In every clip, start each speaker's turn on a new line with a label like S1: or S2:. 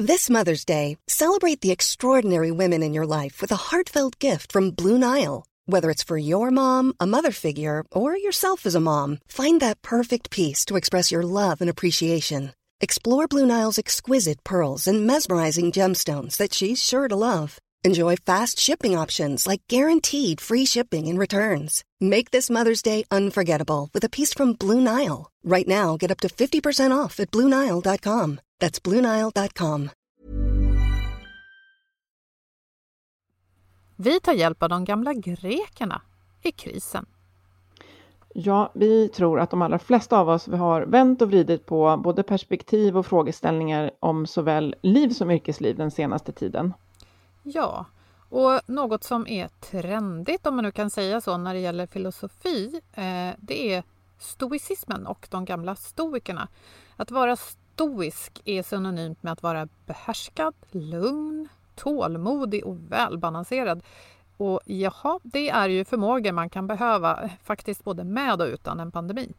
S1: This Mother's Day, celebrate the extraordinary women in your life with a heartfelt gift from Blue Nile. Whether it's for your mom, a mother figure, or yourself as a mom, find that perfect piece to express your love and appreciation. Explore Blue Nile's exquisite pearls and mesmerizing gemstones that she's sure to love. Enjoy fast shipping options like guaranteed free shipping and returns. Make this Mother's Day unforgettable with a piece from Blue Nile. Right now, get up to 50% off at BlueNile.com. That's BlueNile.com.
S2: Vi tar hjälp av de gamla grekerna i krisen.
S3: Ja, vi tror att de allra flesta av oss har vänt och vridit på både perspektiv och frågeställningar om såväl liv som yrkesliv den senaste tiden.
S2: Ja, och något som är trendigt, om man nu kan säga så, när det gäller filosofi, eh, det är stoicismen och de gamla stoikerna. Att vara stoisk är synonymt med att vara behärskad, lugn, tålmodig och välbalanserad. Och jaha, det är ju förmågor man kan behöva eh, faktiskt både med och utan en pandemi.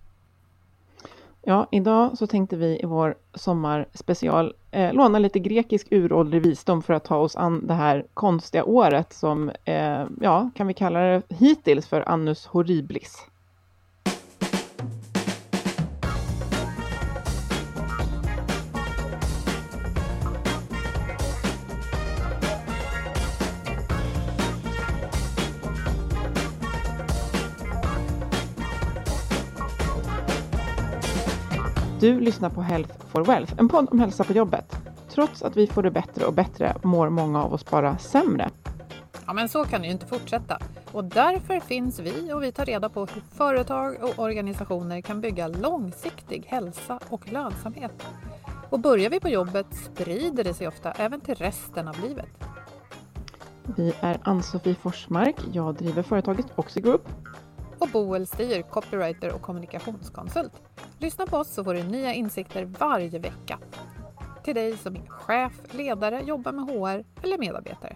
S3: Ja, idag så tänkte vi i vår sommarspecial eh, låna lite grekisk uråldrig visdom för att ta oss an det här konstiga året som, eh, ja, kan vi kalla det hittills för annus horriblis. Du lyssnar på Health for Wealth, en podd om hälsa på jobbet. Trots att vi får det bättre och bättre mår många av oss bara sämre.
S2: Ja, men så kan det ju inte fortsätta. Och därför finns vi och vi tar reda på hur företag och organisationer kan bygga långsiktig hälsa och lönsamhet. Och börjar vi på jobbet sprider det sig ofta även till resten av livet.
S3: Vi är Ann-Sofie Forsmark. Jag driver företaget Oxigroup.
S2: Och Boel Stier, copywriter och kommunikationskonsult. Lyssna på oss så får du nya insikter varje vecka. Till dig som är chef, ledare, jobbar med HR eller medarbetare.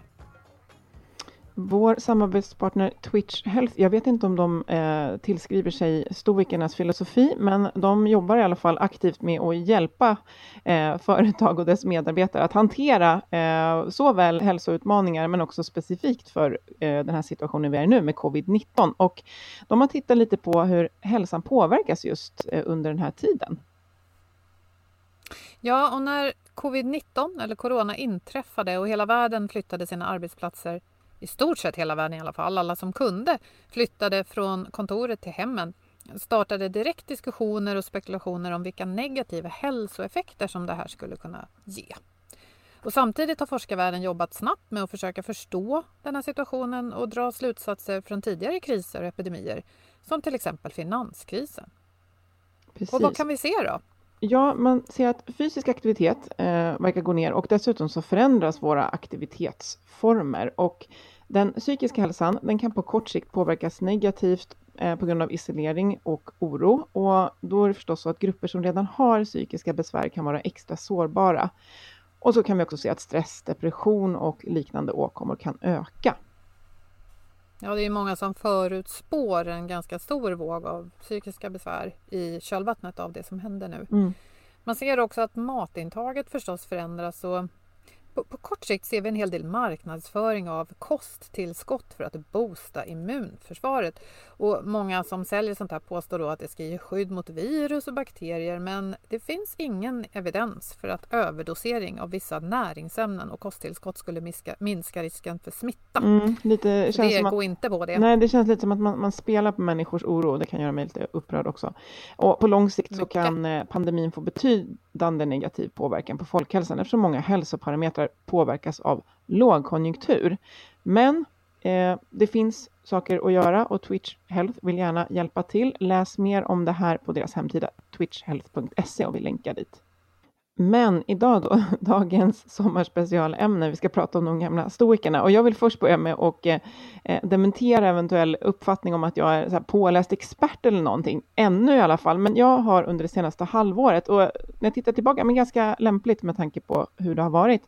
S3: Vår samarbetspartner Twitch Health, jag vet inte om de eh, tillskriver sig stoikernas filosofi, men de jobbar i alla fall aktivt med att hjälpa eh, företag och dess medarbetare att hantera eh, såväl hälsoutmaningar, men också specifikt för eh, den här situationen vi är i nu med covid-19. Och de har tittat lite på hur hälsan påverkas just eh, under den här tiden.
S2: Ja, och när covid-19 eller corona inträffade och hela världen flyttade sina arbetsplatser i stort sett hela världen i alla fall, alla som kunde, flyttade från kontoret till hemmen startade direkt diskussioner och spekulationer om vilka negativa hälsoeffekter som det här skulle kunna ge. Och samtidigt har forskarvärlden jobbat snabbt med att försöka förstå den här situationen och dra slutsatser från tidigare kriser och epidemier, som till exempel finanskrisen.
S3: Precis.
S2: Och vad kan vi se då?
S3: Ja, man ser att fysisk aktivitet eh, verkar gå ner och dessutom så förändras våra aktivitetsformer. Och den psykiska hälsan den kan på kort sikt påverkas negativt eh, på grund av isolering och oro. Och då är det förstås så att grupper som redan har psykiska besvär kan vara extra sårbara. Och så kan vi också se att stress, depression och liknande åkommor kan öka.
S2: Ja, det är många som förutspår en ganska stor våg av psykiska besvär i kölvattnet av det som händer nu.
S3: Mm.
S2: Man ser också att matintaget förstås förändras och På, på, kort sikt ser vi en hel del marknadsföring av kosttillskott för att boosta immunförsvaret. Och många som säljer sånt här påstår då att det ska ge skydd mot virus och bakterier men det finns ingen evidens för att överdosering av vissa näringsämnen och kosttillskott skulle minska, minska risken för smitta.
S3: Mm, lite,
S2: Så det går inte på det.
S3: Nej, det känns lite som att man, man, spelar på människors oro. Det kan göra mig lite upprörd också. Och på lång sikt så kan eh, pandemin få betydande negativ påverkan på folkhälsan eftersom många hälsoparametrar påverkas av lågkonjunktur. Men eh, det finns saker att göra och Twitch Health vill gärna hjälpa till. Läs mer om det här på deras hemsida twitchhealth.se och vi länkar dit. Men idag då, dagens sommarspecialämne, vi ska prata om de gamla stoikerna och jag vill först börja med att eh, eh dementera eventuell uppfattning om att jag är så påläst expert eller någonting, ännu i alla fall, men jag har under det senaste halvåret och när jag tittar tillbaka, men ganska lämpligt med tanke på hur det har varit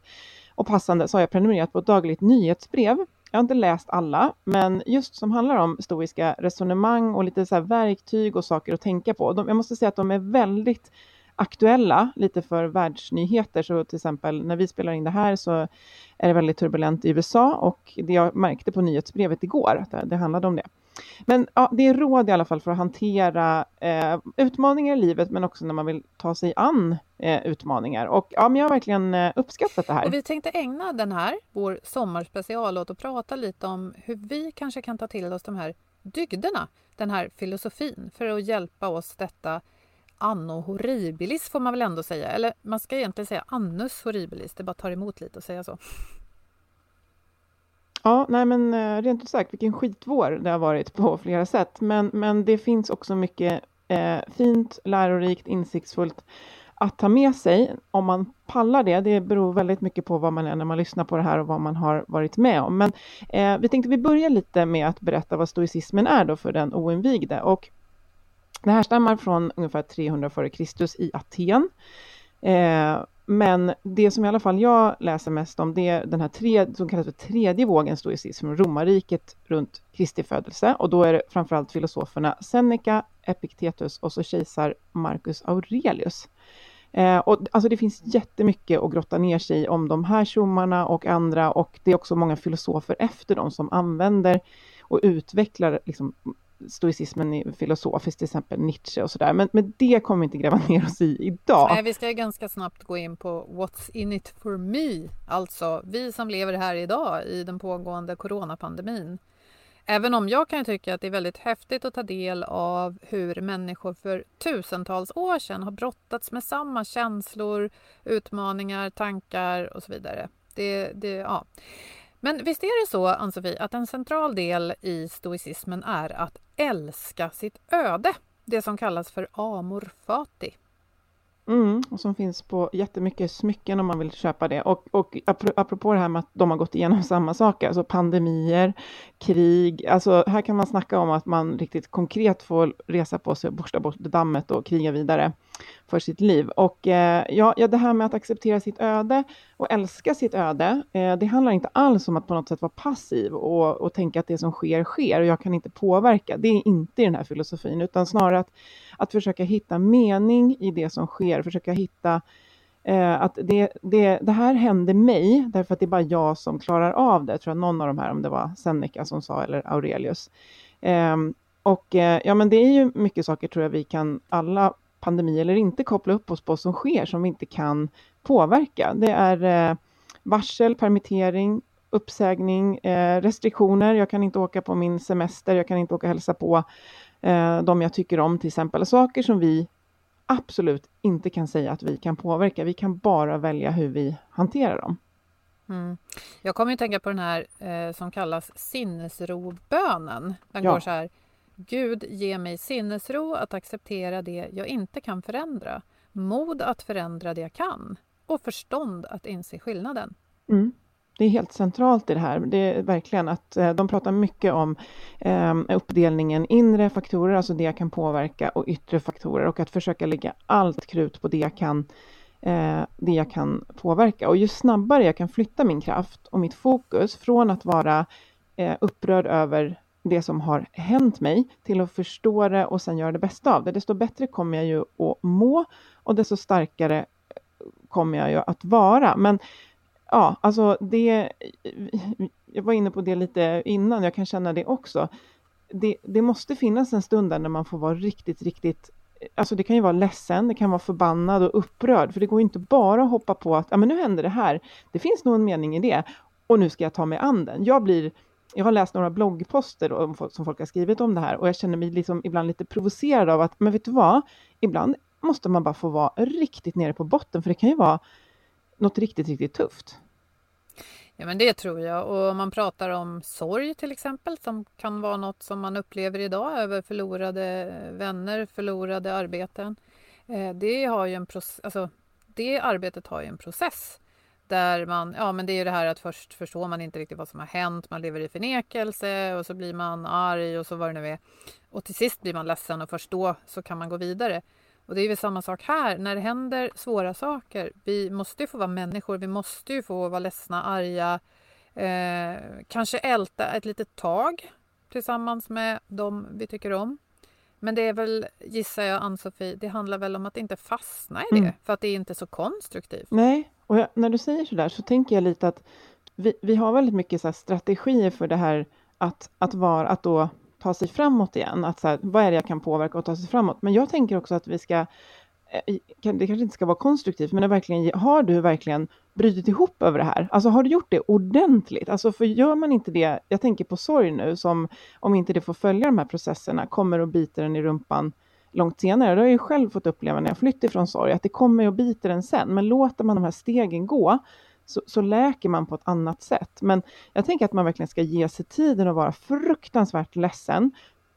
S3: och passande så har jag prenumererat på ett dagligt nyhetsbrev. Jag har inte läst alla, men just som handlar om stoiska resonemang och lite så verktyg och saker att tänka på. De, jag måste säga att de är väldigt aktuella lite för världsnyheter. Så till exempel när vi spelar in det här så är det väldigt turbulent i USA och det jag märkte på nyhetsbrevet igår, att det handlade om det. Men ja, det är råd i alla fall för att hantera eh, utmaningar i livet men också när man vill ta sig an eh, utmaningar. Och ja, men jag har verkligen eh, uppskattat det här.
S2: Och vi tänkte ägna den här, vår sommarspecial, åt att prata lite om hur vi kanske kan ta till oss de här dygderna, den här filosofin, för att hjälpa oss detta anno horribilis får man väl ändå säga. Eller man ska egentligen säga annus horribilis, det bara tar emot lite att säga så.
S3: Ja, nej men eh, rent ut sagt, vilken skitvår det har varit på flera sätt. Men, men det finns också mycket eh, fint, lärorikt, insiktsfullt att ta med sig. Om man pallar det, det beror väldigt mycket på vad man är när man lyssnar på det här och vad man har varit med om. Men eh, vi tänkte vi börjar lite med att berätta vad stoicismen är då för den oinvigde. Och det här stammar från ungefär 300 f.Kr. i Aten. Eh, men det som i alla fall jag läser mest om det är den här tre, som kallas för tredje vågen stoicism från romarriket runt Kristi födelse och då är det framförallt filosoferna Seneca, Epictetus och så kejsar Marcus Aurelius. Eh, och, alltså det finns jättemycket att grotta ner sig i om de här tjommarna och andra och det är också många filosofer efter dem som använder och utvecklar liksom, stoicismen filosofiskt, till exempel Nietzsche och sådär. Men, men det kommer vi inte gräva ner oss i idag.
S2: Nej, vi ska ganska snabbt gå in på What's in it for me? Alltså vi som lever här idag i den pågående coronapandemin. Även om jag kan tycka att det är väldigt häftigt att ta del av hur människor för tusentals år sedan har brottats med samma känslor, utmaningar, tankar och så vidare. Det, det, ja. Men visst är det så, Ann-Sofie, att en central del i stoicismen är att älska sitt öde, det som kallas för amor fati.
S3: Mm, och som finns på jättemycket smycken om man vill köpa det. Och, och apropå det här med att de har gått igenom samma saker, alltså pandemier, krig, alltså här kan man snacka om att man riktigt konkret får resa på sig, borsta bort dammet och kriga vidare för sitt liv. Och eh, ja, ja, det här med att acceptera sitt öde och älska sitt öde, eh, det handlar inte alls om att på något sätt vara passiv och, och tänka att det som sker, sker och jag kan inte påverka. Det är inte i den här filosofin, utan snarare att, att försöka hitta mening i det som sker, försöka hitta eh, att det, det, det här hände mig, därför att det är bara jag som klarar av det. Jag tror jag någon av de här, om det var Seneca som sa, eller Aurelius. Eh, och eh, ja, men det är ju mycket saker tror jag vi kan alla pandemi eller inte koppla upp oss på som sker som vi inte kan påverka. Det är eh, varsel, permittering, uppsägning, eh, restriktioner. Jag kan inte åka på min semester, jag kan inte åka och hälsa på eh, de jag tycker om till exempel. Saker som vi absolut inte kan säga att vi kan påverka. Vi kan bara välja hur vi hanterar dem.
S2: Mm. Jag kommer att tänka på den här eh, som kallas sinnesrobönen. Den ja. går så här. Gud, ge mig sinnesro att acceptera det jag inte kan förändra, mod att förändra det jag kan och förstånd att inse skillnaden.
S3: Mm. Det är helt centralt i det här. Det är verkligen att eh, de pratar mycket om ehm, uppdelningen inre faktorer, alltså det jag kan påverka, och yttre faktorer och att försöka lägga allt krut på det jag kan, eh, det jag kan påverka. Och ju snabbare jag kan flytta min kraft och mitt fokus från att vara eh, upprörd över det som har hänt mig till att förstå det och sen göra det bästa av det. Desto bättre kommer jag ju att må och desto starkare kommer jag ju att vara. Men ja, alltså det, jag var inne på det lite innan, jag kan känna det också. Det, det måste finnas en stund där när man får vara riktigt, riktigt Alltså det kan ju vara ledsen, det kan vara förbannad och upprörd, för det går inte bara att hoppa på att ja, men nu händer det här. Det finns nog en mening i det och nu ska jag ta mig an den. Jag blir jag har läst några bloggposter då, som folk har skrivit om det här och jag känner mig liksom ibland lite provocerad av att, men vet du vad? Ibland måste man bara få vara riktigt nere på botten, för det kan ju vara något riktigt, riktigt tufft.
S2: Ja, men det tror jag. Och om man pratar om sorg till exempel, som kan vara något som man upplever idag över förlorade vänner, förlorade arbeten. Eh, det, har ju en process, alltså, det arbetet har ju en process. Där man, ja men det är ju det här att först förstår man inte riktigt vad som har hänt, man lever i förnekelse och så blir man arg och så vad det nu är. Och till sist blir man ledsen och först då så kan man gå vidare. Och det är väl samma sak här, när det händer svåra saker. Vi måste ju få vara människor, vi måste ju få vara ledsna, arga, eh, kanske älta ett litet tag tillsammans med dem vi tycker om. Men det är väl, gissar jag, Ann-Sofie, det handlar väl om att inte fastna i det, mm. för att det är inte så konstruktivt.
S3: Nej, och jag, när du säger sådär så tänker jag lite att vi, vi har väldigt mycket så strategier för det här att, att, vara, att då ta sig framåt igen. Att så här, vad är det jag kan påverka och ta sig framåt? Men jag tänker också att vi ska, eh, det kanske inte ska vara konstruktivt, men verkligen, har du verkligen brutit ihop över det här? Alltså har du gjort det ordentligt? Alltså för gör man inte det, jag tänker på sorg nu, som om inte det får följa de här processerna, kommer och biter den i rumpan långt senare. Det har jag ju själv fått uppleva när jag flytt ifrån sorg, att det kommer och biter en sen. Men låter man de här stegen gå, så, så läker man på ett annat sätt. Men jag tänker att man verkligen ska ge sig tiden att vara fruktansvärt ledsen.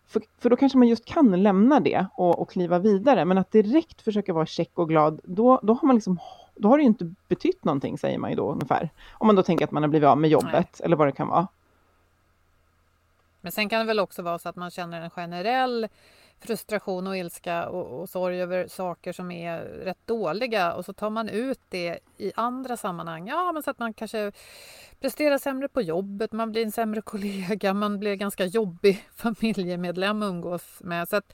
S3: För, för då kanske man just kan lämna det och, och kliva vidare. Men att direkt försöka vara check och glad, då, då har man liksom då har det ju inte betytt någonting, säger man ju då ungefär. Om man då tänker att man har blivit av med jobbet Nej. eller vad det kan vara.
S2: Men sen kan det väl också vara så att man känner en generell frustration och ilska och, och sorg över saker som är rätt dåliga och så tar man ut det i andra sammanhang. Ja, men så att man kanske presterar sämre på jobbet, man blir en sämre kollega, man blir ganska jobbig familjemedlem att umgås med. Så att,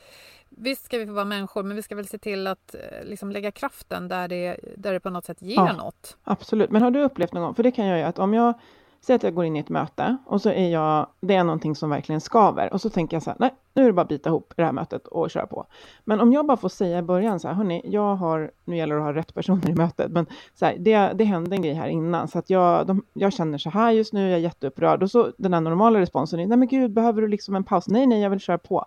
S2: visst ska vi få vara människor, men vi ska väl se till att eh, liksom, lägga kraften där det, där det på något sätt ger ja, något.
S3: Absolut, men har du upplevt någon gång, för det kan jag ju att om jag Säg att jag går in i ett möte och så är jag, det är någonting som verkligen skaver och så tänker jag så här, nej, nu är det bara att bita ihop det här mötet och köra på. Men om jag bara får säga i början så här, hörni, jag har, nu gäller det att ha rätt personer i mötet, men så här, det, det hände en grej här innan så att jag, de, jag känner så här just nu, jag är jätteupprörd och så den här normala responsen är, nej men gud, behöver du liksom en paus? Nej, nej, jag vill köra på.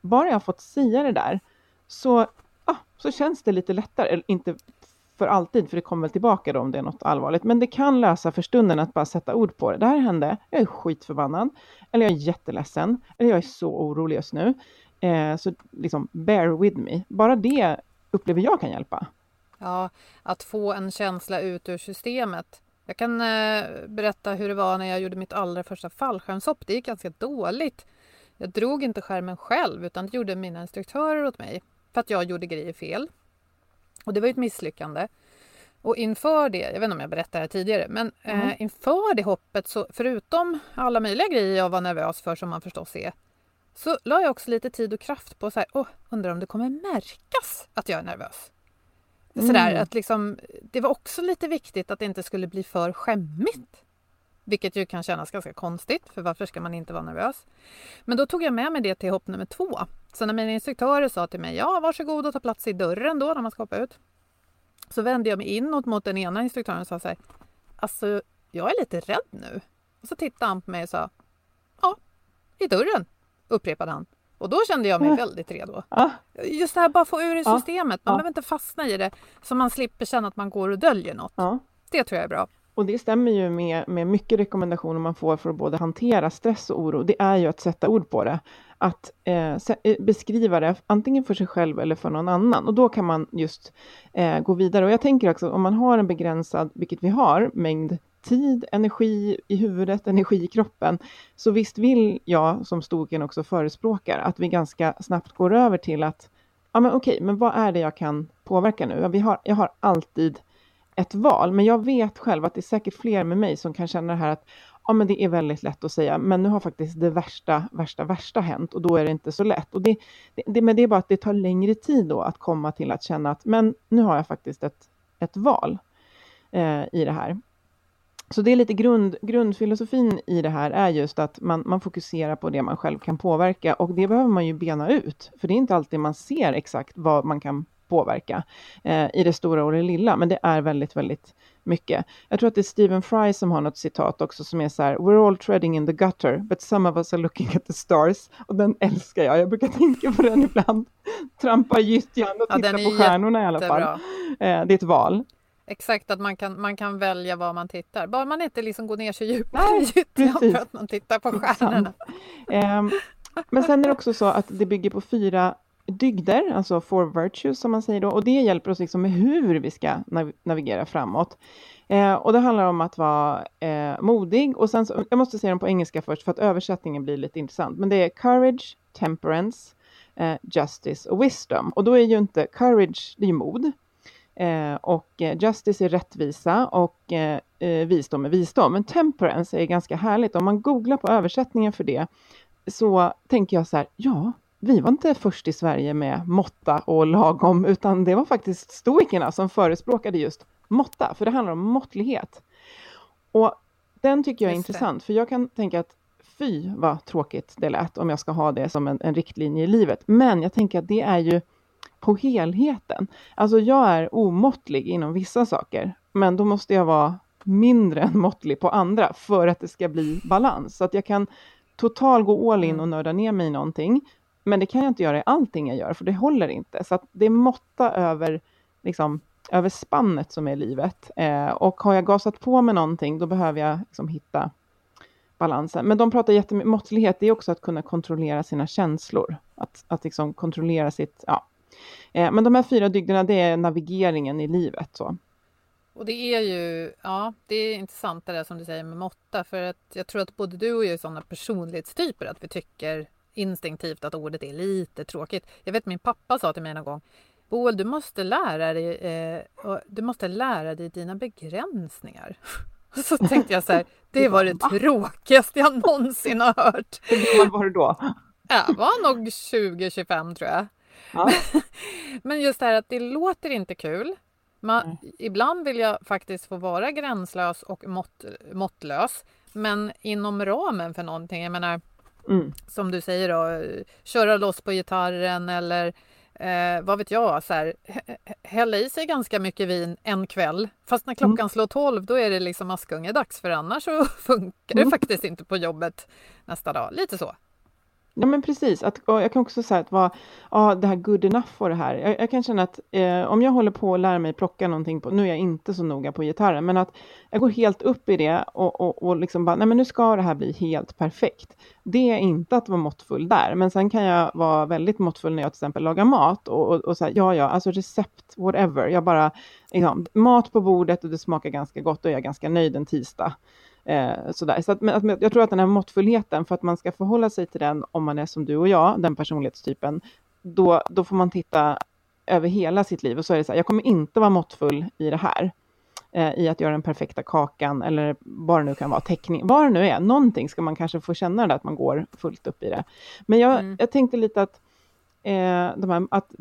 S3: Bara jag har fått säga det där så, ah, så känns det lite lättare, eller inte för alltid, för det kommer väl tillbaka då om det är något allvarligt. Men det kan lösa för stunden att bara sätta ord på det. Det här hände, jag är skitförbannad, eller jag är jätteledsen, eller jag är så orolig just nu. Eh, så liksom, bear with me. Bara det upplever jag kan hjälpa.
S2: Ja, att få en känsla ut ur systemet. Jag kan eh, berätta hur det var när jag gjorde mitt allra första fallskärmshopp. Det gick ganska dåligt. Jag drog inte skärmen själv utan det gjorde mina instruktörer åt mig för att jag gjorde grejer fel. Och det var ett misslyckande. Och inför det, jag vet inte om jag berättade det här tidigare, men mm. eh, inför det hoppet så förutom alla möjliga grejer jag var nervös för som man förstås är, så la jag också lite tid och kraft på så här, oh, undrar om det kommer märkas att jag är nervös. Mm. Sådär, att liksom, det var också lite viktigt att det inte skulle bli för skämmigt. Vilket ju kan kännas ganska konstigt, för varför ska man inte vara nervös? Men då tog jag med mig det till hopp nummer två. Så när mina instruktörer sa till mig, ja varsågod och ta plats i dörren då när man ska hoppa ut. Så vände jag mig inåt mot den ena instruktören och sa så här, alltså jag är lite rädd nu. Och så tittade han på mig och sa, ja, i dörren, upprepade han. Och då kände jag mig väldigt redo. Just det här bara få ur i systemet, man behöver inte fastna i det så man slipper känna att man går och döljer något. Det tror jag är bra.
S3: Och det stämmer ju med, med mycket rekommendationer man får för att både hantera stress och oro. Det är ju att sätta ord på det. Att eh, eh, beskriva det antingen för sig själv eller för någon annan. Och då kan man just eh, gå vidare. Och jag tänker också om man har en begränsad, vilket vi har, mängd tid, energi i huvudet, energi i kroppen. Så visst vill jag, som Stoken också förespråkar, att vi ganska snabbt går över till att ja men okej, men vad är det jag kan påverka nu? Vi har, jag har alltid ett val. Men jag vet själv att det är säkert fler med mig som kan känna det här att ja, men det är väldigt lätt att säga, men nu har faktiskt det värsta, värsta, värsta hänt och då är det inte så lätt. Och det, det, men det är bara att det tar längre tid då att komma till att känna att men nu har jag faktiskt ett, ett val eh, i det här. så det är lite grund, grundfilosofin i det här är just att man, man fokuserar på det man själv kan påverka och det behöver man ju bena ut, för det är inte alltid man ser exakt vad man kan påverka eh, i det stora och det lilla, men det är väldigt, väldigt mycket. Jag tror att det är Stephen Fry som har något citat också som är så här, We're all treading in the gutter, but some of us are looking at the stars. Och den älskar jag, jag brukar tänka på den ibland. Trampa gyttjan och ja, titta på stjärnorna i alla fall. Eh, det är ett val.
S2: Exakt, att man kan, man kan välja var man tittar. Bara man inte liksom går ner så djupt i gyttjan för att man tittar på stjärnorna.
S3: Eh, men sen är det också så att det bygger på fyra dygder, alltså four virtues som man säger då, och det hjälper oss liksom med hur vi ska nav navigera framåt. Eh, och det handlar om att vara eh, modig och sen så, jag måste säga dem på engelska först för att översättningen blir lite intressant, men det är courage, temperance, eh, justice och wisdom. Och då är ju inte courage, det är ju mod. Eh, och eh, justice är rättvisa och eh, eh, visdom är visdom. Men temperance är ganska härligt. Om man googlar på översättningen för det så tänker jag så här, ja, vi var inte först i Sverige med måtta och lagom, utan det var faktiskt stoikerna som förespråkade just måtta, för det handlar om måttlighet. Och den tycker jag är intressant, för jag kan tänka att fy vad tråkigt det lät om jag ska ha det som en, en riktlinje i livet. Men jag tänker att det är ju på helheten. Alltså jag är omåttlig inom vissa saker, men då måste jag vara mindre än måttlig på andra för att det ska bli balans. Så att jag kan total gå all in mm. och nörda ner mig i någonting, men det kan jag inte göra i allting jag gör, för det håller inte. Så att det är måtta över, liksom, över spannet som är livet. Eh, och har jag gasat på med någonting, då behöver jag liksom hitta balansen. Men de pratar jättemycket, måttlighet, det är också att kunna kontrollera sina känslor. Att, att liksom kontrollera sitt, ja. Eh, men de här fyra dygderna, det är navigeringen i livet. Så.
S2: Och det är ju, ja, det är intressant det där som du säger med måtta, för att jag tror att både du och jag är sådana personlighetstyper att vi tycker instinktivt att ordet är lite tråkigt. Jag vet min pappa sa till mig någon gång Boel, du måste lära dig, eh, du måste lära dig dina begränsningar. Så tänkte jag så här, det var det tråkigaste jag någonsin har hört.
S3: Hur gammal var du då?
S2: Jag var nog 20-25 tror jag. Ja. Men just det här att det låter inte kul. Man, mm. Ibland vill jag faktiskt få vara gränslös och mått, måttlös. Men inom ramen för någonting. Jag menar, Mm. Som du säger då, köra loss på gitarren eller eh, vad vet jag, så här, hälla i sig ganska mycket vin en kväll. Fast när klockan mm. slår tolv då är det liksom Askungedags för annars så funkar det mm. faktiskt inte på jobbet nästa dag. Lite så.
S3: Ja men precis, att, jag kan också säga att vara, ja, det här good enough och det här. Jag, jag kan känna att eh, om jag håller på att lära mig plocka någonting, på, nu är jag inte så noga på gitarren, men att jag går helt upp i det och, och, och liksom bara, nej men nu ska det här bli helt perfekt. Det är inte att vara måttfull där, men sen kan jag vara väldigt måttfull när jag till exempel lagar mat och, och, och så här, ja ja, alltså recept, whatever. Jag bara, liksom, mat på bordet och det smakar ganska gott och jag är ganska nöjd en tisdag. Eh, sådär. Så att, men, jag tror att den här måttfullheten, för att man ska förhålla sig till den, om man är som du och jag, den personlighetstypen, då, då får man titta över hela sitt liv och så är det så här, jag kommer inte vara måttfull i det här. Eh, I att göra den perfekta kakan eller vad det nu kan vara, teckning, vad det nu är, någonting ska man kanske få känna det att man går fullt upp i det. Men jag, mm. jag tänkte lite att eh, de här, att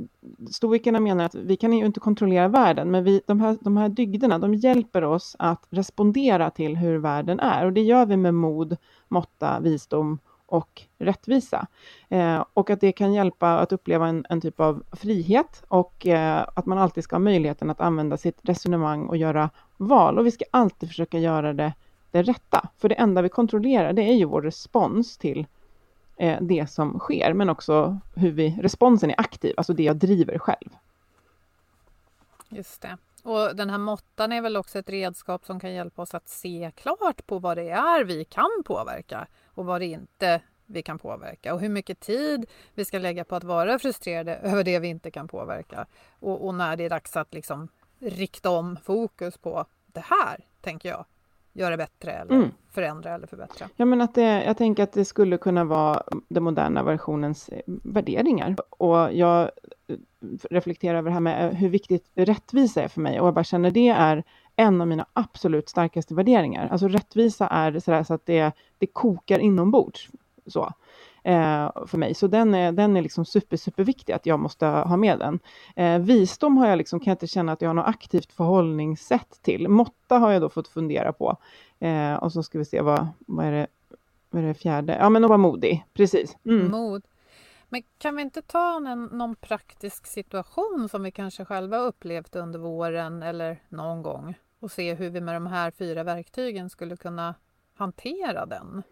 S3: stoikerna menar att vi kan ju inte kontrollera världen, men vi, de, här, de här dygderna, de hjälper oss att respondera till hur världen är. Och det gör vi med mod, måtta, visdom och rättvisa. Eh, och att det kan hjälpa att uppleva en, en typ av frihet och eh, att man alltid ska ha möjligheten att använda sitt resonemang och göra val. Och vi ska alltid försöka göra det, det rätta. För det enda vi kontrollerar, det är ju vår respons till eh, det som sker, men också hur vi, responsen är aktiv, alltså det jag driver själv.
S2: Just det. Och den här måttan är väl också ett redskap som kan hjälpa oss att se klart på vad det är vi kan påverka och vad det inte vi kan påverka och hur mycket tid vi ska lägga på att vara frustrerade över det vi inte kan påverka och, och när det är dags att liksom rikta om fokus på det här, tänker jag, göra bättre eller mm. förändra eller förbättra.
S3: Ja, men att det, jag tänker att det skulle kunna vara den moderna versionens eh, värderingar. Och jag eh, reflekterar över det här med eh, hur viktigt rättvisa är för mig och jag bara känner det är en av mina absolut starkaste värderingar. Alltså rättvisa är sådär så att det, det kokar inombords. Så. Eh, för mig. Så den är, den är liksom super, superviktig att jag måste ha med den. Eh, visdom har jag liksom, kan jag inte känna att jag har något aktivt förhållningssätt till. Måtta har jag då fått fundera på. Eh, och så ska vi se, vad, vad, är det, vad är det fjärde? Ja, men att vara modig, precis.
S2: Mm. Mod. Men kan vi inte ta en, någon praktisk situation som vi kanske själva upplevt under våren eller någon gång och se hur vi med de här fyra verktygen skulle kunna hantera den?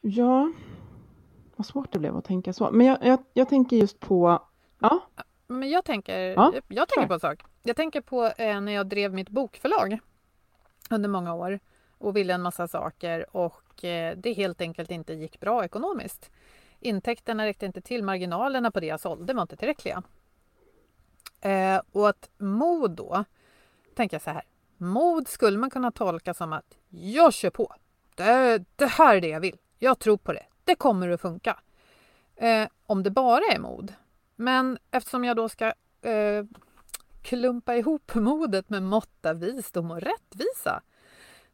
S3: Ja, vad svårt det blev att tänka så. Men jag, jag, jag tänker just på... Ja.
S2: Men jag tänker, ja, jag tänker på en sak. Jag tänker på eh, när jag drev mitt bokförlag under många år och ville en massa saker och eh, det helt enkelt inte gick bra ekonomiskt. Intäkterna räckte inte till, marginalerna på det jag sålde var inte tillräckliga. Eh, och att mod då, tänker jag så här, mod skulle man kunna tolka som att jag kör på. Det, det här är det jag vill. Jag tror på det. Det kommer att funka. Eh, om det bara är mod. Men eftersom jag då ska eh, klumpa ihop modet med måtta, visdom och rättvisa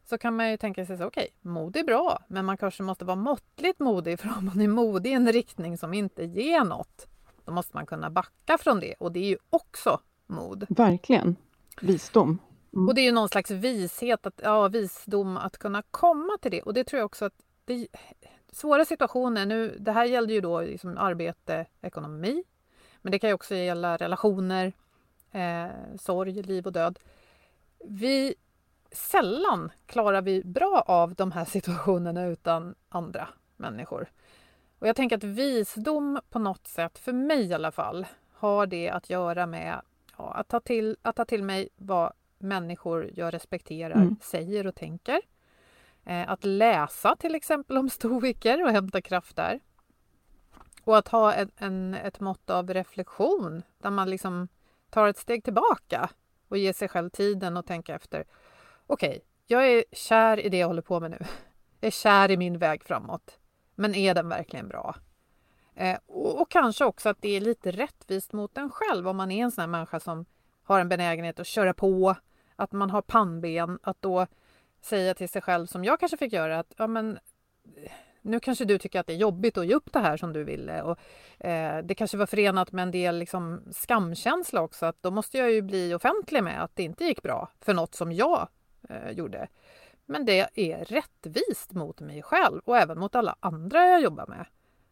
S2: så kan man ju tänka sig så okej, okay, mod är bra, men man kanske måste vara måttligt modig för om man är modig i en riktning som inte ger något, då måste man kunna backa från det och det är ju också mod.
S3: Verkligen. Visdom.
S2: Mm. Och det är ju någon slags vishet, att, ja, visdom att kunna komma till det och det tror jag också att det, svåra situationer nu, det här gällde ju då liksom arbete, ekonomi, men det kan ju också gälla relationer, eh, sorg, liv och död. Vi sällan klarar vi bra av de här situationerna utan andra människor. Och jag tänker att visdom på något sätt, för mig i alla fall, har det att göra med ja, att, ta till, att ta till mig vad människor jag respekterar mm. säger och tänker. Eh, att läsa till exempel om stoiker och hämta kraft där. Och att ha en, en, ett mått av reflektion där man liksom tar ett steg tillbaka och ger sig själv tiden och tänka efter. Okej, okay, jag är kär i det jag håller på med nu. Jag är kär i min väg framåt. Men är den verkligen bra? Eh, och, och, kanske också att det är lite rättvist mot en själv om man är en sån här människa som har en benägenhet att köra på, att man har pannben, att då säga till sig själv som jag kanske fick göra att ja, men, nu kanske du tycker att det är jobbigt att ge upp det här som du ville. Och, eh, det kanske var förenat med en del liksom, skamkänsla också. Att då måste jag ju bli offentlig med att det inte gick bra för något som jag eh, gjorde. Men det är rättvist mot mig själv och även mot alla andra jag jobbar med.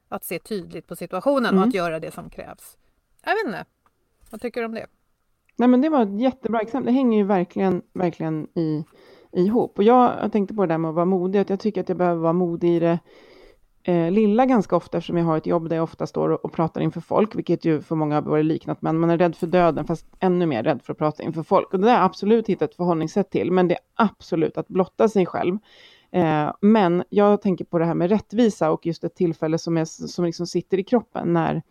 S2: Att se tydligt på situationen mm. och att göra det som krävs. Jag vet inte. Vad tycker du om det?
S3: Nej, men det var ett jättebra exempel. Det hänger ju verkligen, verkligen i, ihop. Och jag, jag tänkte på det där med att vara modig, att jag tycker att jag behöver vara modig i det eh, lilla ganska ofta, eftersom jag har ett jobb där jag ofta står och, och pratar inför folk, vilket ju för många har varit liknat, men man är rädd för döden, fast ännu mer rädd för att prata inför folk. Och det där har jag absolut hittat ett förhållningssätt till, men det är absolut att blotta sig själv. Eh, men jag tänker på det här med rättvisa och just ett tillfälle som, är, som liksom sitter i kroppen när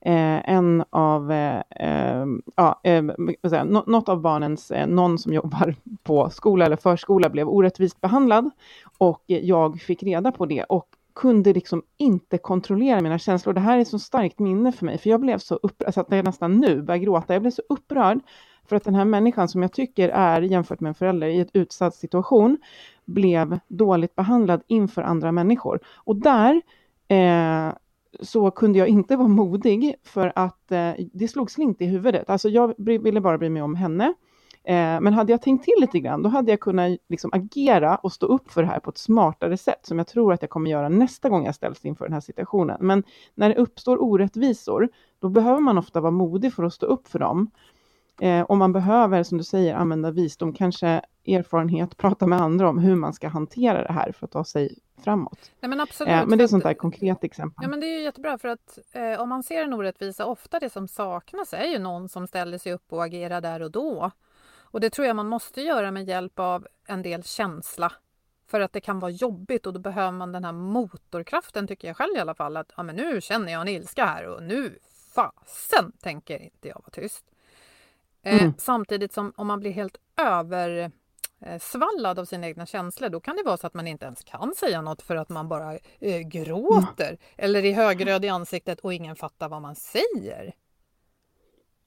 S3: Eh, en av, eh, eh ja, eh, säga, något av barnens, eh, någon som jobbar på skola eller förskola blev orättvist behandlad och jag fick reda på det och kunde liksom inte kontrollera mina känslor. Det här är så starkt minne för mig, för jag blev så upprörd, så alltså att jag nästan nu börjar gråta. Jag blev så upprörd för att den här människan som jag tycker är, jämfört med en förälder, i ett utsatt situation, blev dåligt behandlad inför andra människor. Och där eh, så kunde jag inte vara modig för att eh, det slog slint i huvudet. Alltså jag ville bara bry mig om henne. Eh, men hade jag tänkt till lite grann, då hade jag kunnat liksom agera och stå upp för det här på ett smartare sätt, som jag tror att jag kommer göra nästa gång jag ställs inför den här situationen. Men när det uppstår orättvisor, då behöver man ofta vara modig för att stå upp för dem. Eh, och man behöver, som du säger, använda visdom, kanske erfarenhet, prata med andra om hur man ska hantera det här för att ta sig framåt.
S2: Nej, men, absolut,
S3: eh, men det är sånt där konkret exempel.
S2: Ja, men det är ju jättebra för att eh, om man ser en orättvisa, ofta det som saknas är ju någon som ställer sig upp och agerar där och då. Och det tror jag man måste göra med hjälp av en del känsla. För att det kan vara jobbigt och då behöver man den här motorkraften tycker jag själv i alla fall. Att ja, men nu känner jag en ilska här och nu fasen tänker inte jag vara tyst. Eh, mm. samtidigt som om man blir helt översvallad av sina egna känslor då kan det vara så att man inte ens kan säga något för att man bara eh, gråter mm. eller är högröd i ansiktet och ingen fattar vad man säger.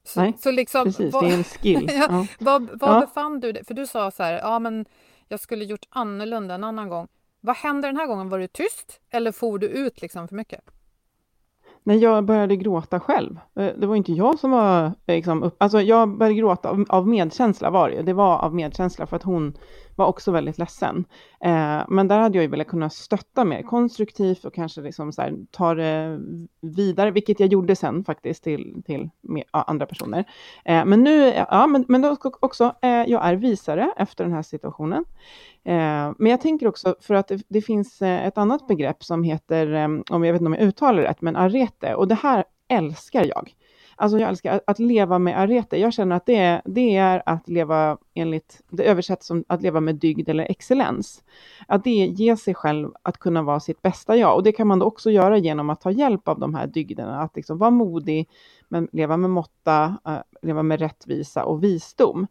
S3: Så, Nej, så liksom, precis, vad, det är en skill. ja,
S2: ja. Vad, vad ja. befann du dig? För du sa så här, ja men jag skulle gjort annorlunda en annan gång. Vad hände den här gången? Var du tyst eller for du ut liksom för mycket?
S3: Nej, jag började gråta själv. Eh, det var inte jag som var liksom upp, alltså jag började gråta av, av medkänsla var det Det var av medkänsla för att hon var också väldigt ledsen. Eh, men där hade jag ju velat kunna stötta mer konstruktivt och kanske liksom så här, ta det vidare, vilket jag gjorde sen faktiskt till, till med, ja, andra personer. Eh, men nu, ja, men, men då också, eh, jag är visare efter den här situationen. Eh, men jag tänker också, för att det, det finns eh, ett annat begrepp som heter, eh, om jag vet inte om jag uttalar det rätt, men arete, och det här älskar jag. Alltså jag älskar att, leva med arete. Jag känner att det är, det är att leva enligt, det översätts som att leva med dygd eller excellens. Att det ger sig själv att kunna vara sitt bästa jag. Och det kan man då också göra genom att ta hjälp av de här dygderna. Att liksom vara modig, men leva med måtta, eh, leva med rättvisa och visdom.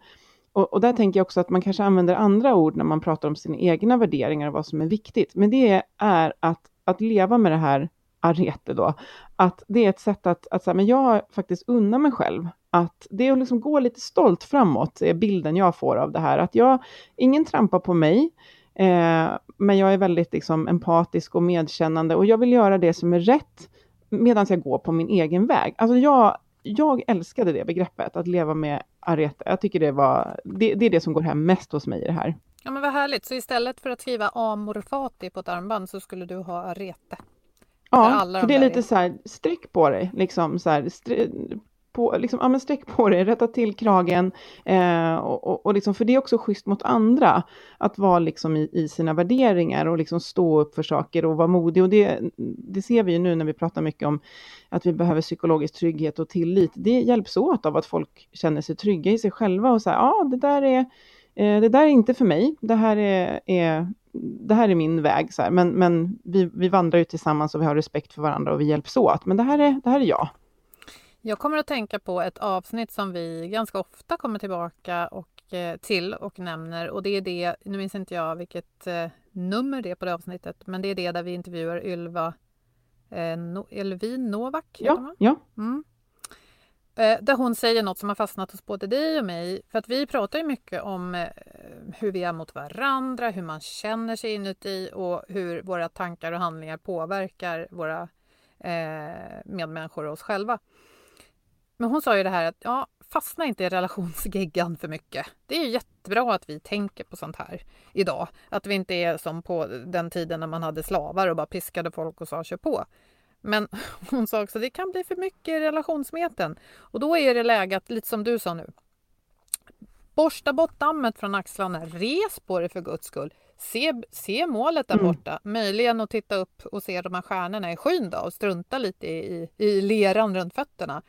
S3: Och, och, där tänker jag också att man kanske använder andra ord när man pratar om sina egna värderingar och vad som är viktigt. Men det är att, att leva med det här arete då, att det är ett sätt att, att säga, men jag faktiskt unnar mig själv att det är att liksom gå lite stolt framåt, är bilden jag får av det här. Att jag, ingen trampar på mig, eh, men jag är väldigt liksom, empatisk och medkännande och jag vill göra det som är rätt medan jag går på min egen väg. Alltså jag, jag älskade det begreppet, att leva med arete. Jag tycker det var, det, det, är det som går hem mest hos mig i det här.
S2: Ja men vad härligt, så istället för att skriva Amor Fati på ett armband så skulle du ha arete?
S3: Ja, för det är lite så här, streck på dig, liksom så här, på, liksom, ja, men sträck på dig, rätta till kragen. Eh, och, och, och liksom, för det är också schysst mot andra, att vara liksom i, i, sina värderingar och liksom stå upp för saker och vara modig. Och det, det ser vi ju nu när vi pratar mycket om att vi behöver psykologisk trygghet och tillit. Det hjälps åt av att folk känner sig trygga i sig själva och säger, ja, det där är eh, det där är inte för mig, det här är, är det här är min väg, så här. men, men vi, vi vandrar ju tillsammans och vi har respekt för varandra och vi hjälps åt. Men det här är, det här är jag.
S2: Jag kommer att tänka på ett avsnitt som vi ganska ofta kommer tillbaka och, eh, till och nämner och det är det, nu minns inte jag vilket eh, nummer det är på det avsnittet, men det är det där vi intervjuar Ylva eh, no, Elvin Novak.
S3: Ja, ja.
S2: Mm. Eh, där hon säger något som har fastnat hos både dig och mig. För att vi pratar ju mycket om eh, hur vi är mot varandra, hur man känner sig inuti och hur våra tankar och handlingar påverkar våra eh, medmänniskor och oss själva. Men hon sa ju det här att ja, fastna inte i relationsgeggan för mycket. Det är jättebra att vi tänker på sånt här idag. Att vi inte är som på den tiden när man hade slavar och bara piskade folk och sa kör på. Men hon sa också att det kan bli för mycket i relationsmeten. Och då är det läge att, lite som du sa nu, borsta bort dammet från axlarna, res på det för guds skull. Se, se målet där mm. borta, möjligen att titta upp och se de här stjärnorna i skyn då, och strunta lite i, i, i leran runt fötterna.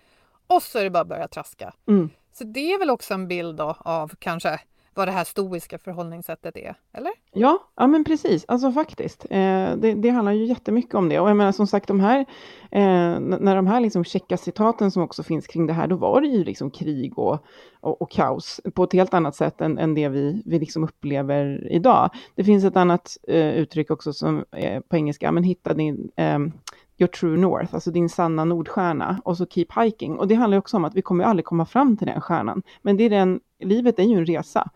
S2: Och så är det bara att börja traska. Mm. Så det är väl också en bild då av kanske vad det här stoiska förhållningssättet är, eller?
S3: Ja, ja men precis, alltså faktiskt. Eh, det, det handlar ju jättemycket om det. Och jag menar som sagt, de här, eh, när de här liksom checka citaten som också finns kring det här, då var det ju liksom krig och, och, och kaos på ett helt annat sätt än, än det vi, vi liksom upplever idag. Det finns ett annat eh, uttryck också som är på engelska, men hitta din eh, your true north, alltså din sanna nordstjärna, och så keep hiking. Och det handlar också om att vi kommer aldrig komma fram till den stjärnan. Men det är den, livet är ju en resa.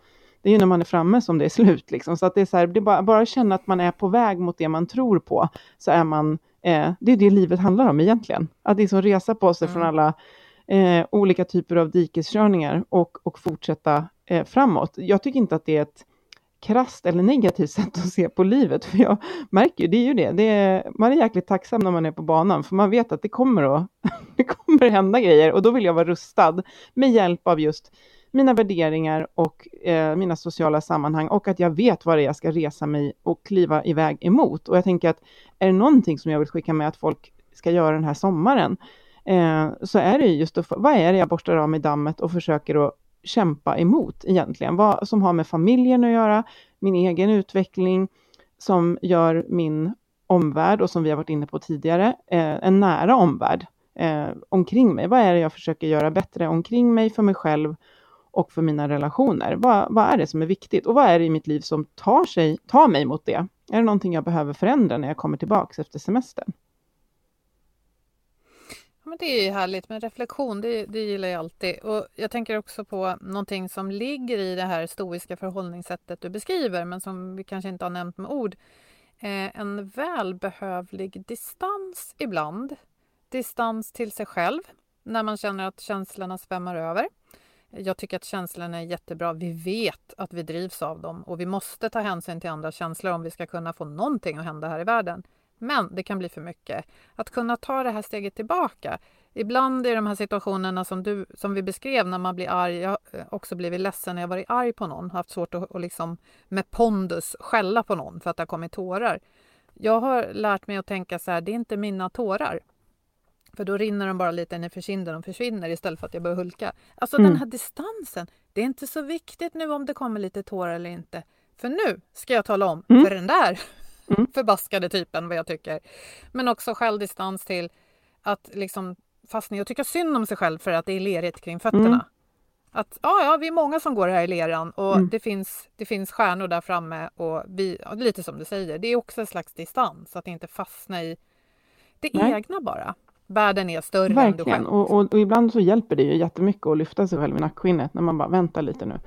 S3: Det är ju när man är framme som det är slut. Liksom. Så att det är så här, det är bara, bara känna att man är på väg mot det man tror på, så är man, eh, det är det livet handlar om egentligen. Att liksom resa på sig mm. från alla eh, olika typer av dikeskörningar och, och fortsätta eh, framåt. Jag tycker inte att det är ett krast eller negativt sätt att se på livet. För jag märker ju, det är ju det, det är, man är jäkligt tacksam när man är på banan, för man vet att det kommer att det kommer hända grejer och då vill jag vara rustad med hjälp av just mina värderingar och eh, mina sociala sammanhang och att jag vet vad det är jag ska resa mig och kliva iväg emot. Och jag tänker att är det någonting som jag vill skicka med att folk ska göra den här sommaren, eh, så är det just att, vad är det jag borstar av mig dammet och försöker att kämpa emot egentligen? Vad som har med familjen att göra, min egen utveckling, som gör min omvärld och som vi har varit inne på tidigare, eh, en nära omvärld eh, omkring mig. Vad är det jag försöker göra bättre omkring mig, för mig själv och för mina relationer? Vad, vad är det som är viktigt och vad är det i mitt liv som tar, sig, tar mig mot det? Är det någonting jag behöver förändra när jag kommer tillbaks efter semestern?
S2: men det är ju härligt med reflektion, det, det gillar jag alltid. Och jag tänker också på någonting som ligger i det här stoiska förhållningssättet du beskriver, men som vi kanske inte har nämnt med ord. eh, en välbehövlig distans ibland. Distans till sig själv när man känner att känslorna svämmar över. Jag tycker att känslorna är jättebra. Vi vet att vi drivs av dem och vi måste ta hänsyn till andra känslor om vi ska kunna få någonting att hända här i världen. Men det kan bli för mycket. Att kunna ta det här steget tillbaka. Ibland i de här situationerna som, du, som vi beskrev när man blir arg, jag har också blivit ledsen när jag varit arg på någon, haft svårt att, att liksom med pondus skälla på någon för att det har kommit tårar. Jag har lärt mig att tänka så här, det är inte mina tårar. För då rinner de bara lite ner för kinden och försvinner istället för att jag börjar hulka. Alltså mm. den här distansen, det är inte så viktigt nu om det kommer lite tårar eller inte. För nu ska jag tala om mm. för den där mm. förbaskade typen vad jag tycker. Men också självdistans till att liksom fastna i att tycka synd om sig själv för att det är lerigt kring fötterna. Mm. Att ja, ja, vi är många som går här i leran och mm. det, finns, det finns stjärnor där framme och vi, lite som du säger, det är också en slags distans att inte fastna i det Nej. egna bara. Världen är större
S3: Verkligen.
S2: än du själv.
S3: Och, och, och, ibland så hjälper det ju jättemycket att lyfta sig själv i nackskinnet när man bara väntar lite nu.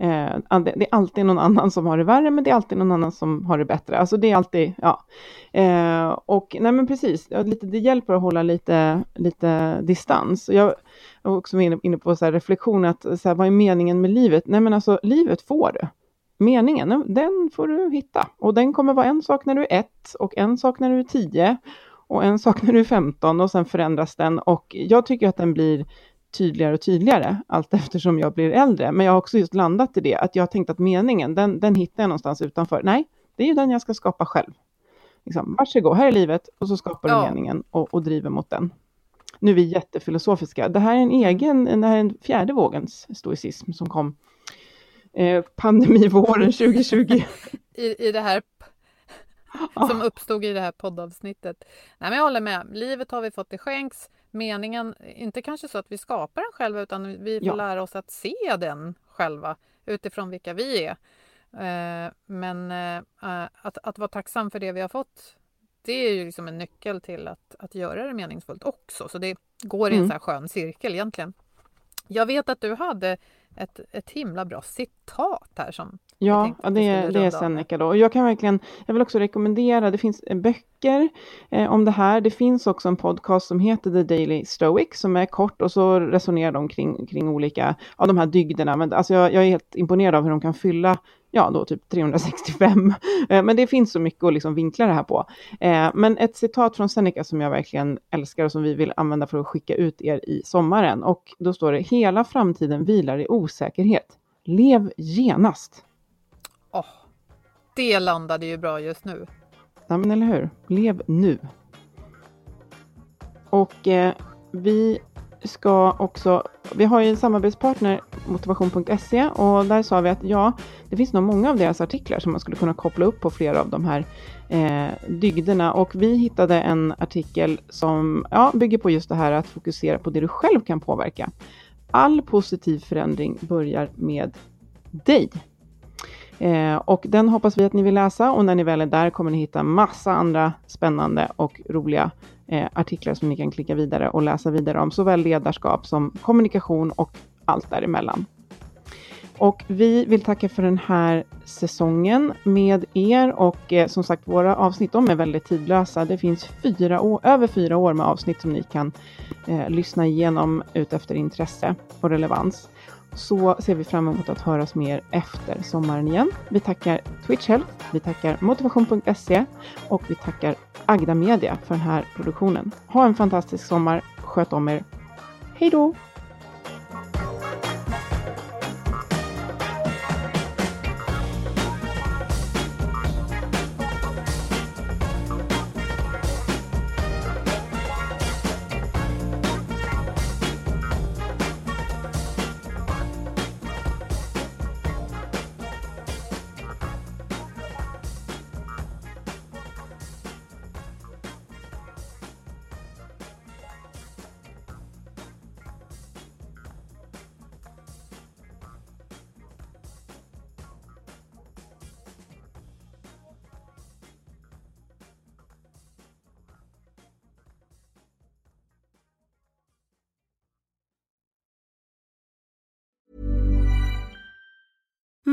S3: Eh, det, är alltid någon annan som har det värre, men det är alltid någon annan som har det bättre. Alltså det är alltid, ja. Eh, och nej men precis, lite, det hjälper att hålla lite, lite distans. Jag var också inne på så här reflektion, att så här, vad är meningen med livet? Nej men alltså, livet får du. Meningen, den får du hitta. Och den kommer vara en sak när du är ett och en sak när du är tio och en sak när du är 15 och sen förändras den och jag tycker att den blir tydligare och tydligare allt eftersom jag blir äldre. Men jag har också just landat i det, att jag har tänkt att meningen, den, den hittar jag någonstans utanför. Nej, det är ju den jag ska skapa själv. Liksom, varsågod, här är livet och så skapar du ja. meningen och, och driver mot den. Nu är vi jättefilosofiska. Det här är en egen, det här är en fjärde vågens stoicism som kom eh, pandemivåren 2020.
S2: I, I det här som uppstod i det här poddavsnittet. Nej, men jag håller med. Livet har vi fått i skänks. Meningen, inte kanske så att vi skapar den själva utan vi får ja. lära oss att se den själva utifrån vilka vi är. Eh, men eh, att, att vara tacksam för det vi har fått det är ju liksom en nyckel till att, att göra det meningsfullt också. Så det går i en mm. så här skön cirkel egentligen. Jag vet att du hade ett, ett himla bra citat här som
S3: Ja, det, det är Seneca då. Och jag kan verkligen, jag vill också rekommendera, det finns böcker eh, om det här. Det finns också en podcast som heter The Daily Stoic som är kort och så resonerar de kring, kring olika av de här dygderna. Men alltså jag, jag är helt imponerad av hur de kan fylla ja då typ 365. Eh, men det finns så mycket att liksom vinkla det här på. Eh, men ett citat från Seneca som jag verkligen älskar och som vi vill använda för att skicka ut er i sommaren. Och då står det, hela framtiden vilar i osäkerhet. Lev genast.
S2: Oh, det landade ju bra just nu.
S3: Ja men eller hur. Lev nu. Och eh, vi ska också, vi har ju en samarbetspartner, motivation.se, och där sa vi att ja, det finns nog många av deras artiklar som man skulle kunna koppla upp på flera av de här eh, dygderna. Och vi hittade en artikel som ja, bygger på just det här att fokusera på det du själv kan påverka. All positiv förändring börjar med dig. Eh, och den hoppas vi att ni vill läsa och när ni väl är där kommer ni hitta massa andra spännande och roliga eh, artiklar som ni kan klicka vidare och läsa vidare om såväl ledarskap som kommunikation och allt däremellan. Och vi vill tacka för den här säsongen med er och eh, som sagt våra avsnitt de är väldigt tidlösa. Det finns fyra år, över fyra år med avsnitt som ni kan eh, lyssna igenom utefter intresse och relevans så ser vi fram emot att höras mer efter sommaren igen. Vi tackar Twitch Health, vi tackar motivation.se och vi tackar Agda Media för den här produktionen. Ha en fantastisk sommar, sköt om er. Hej då!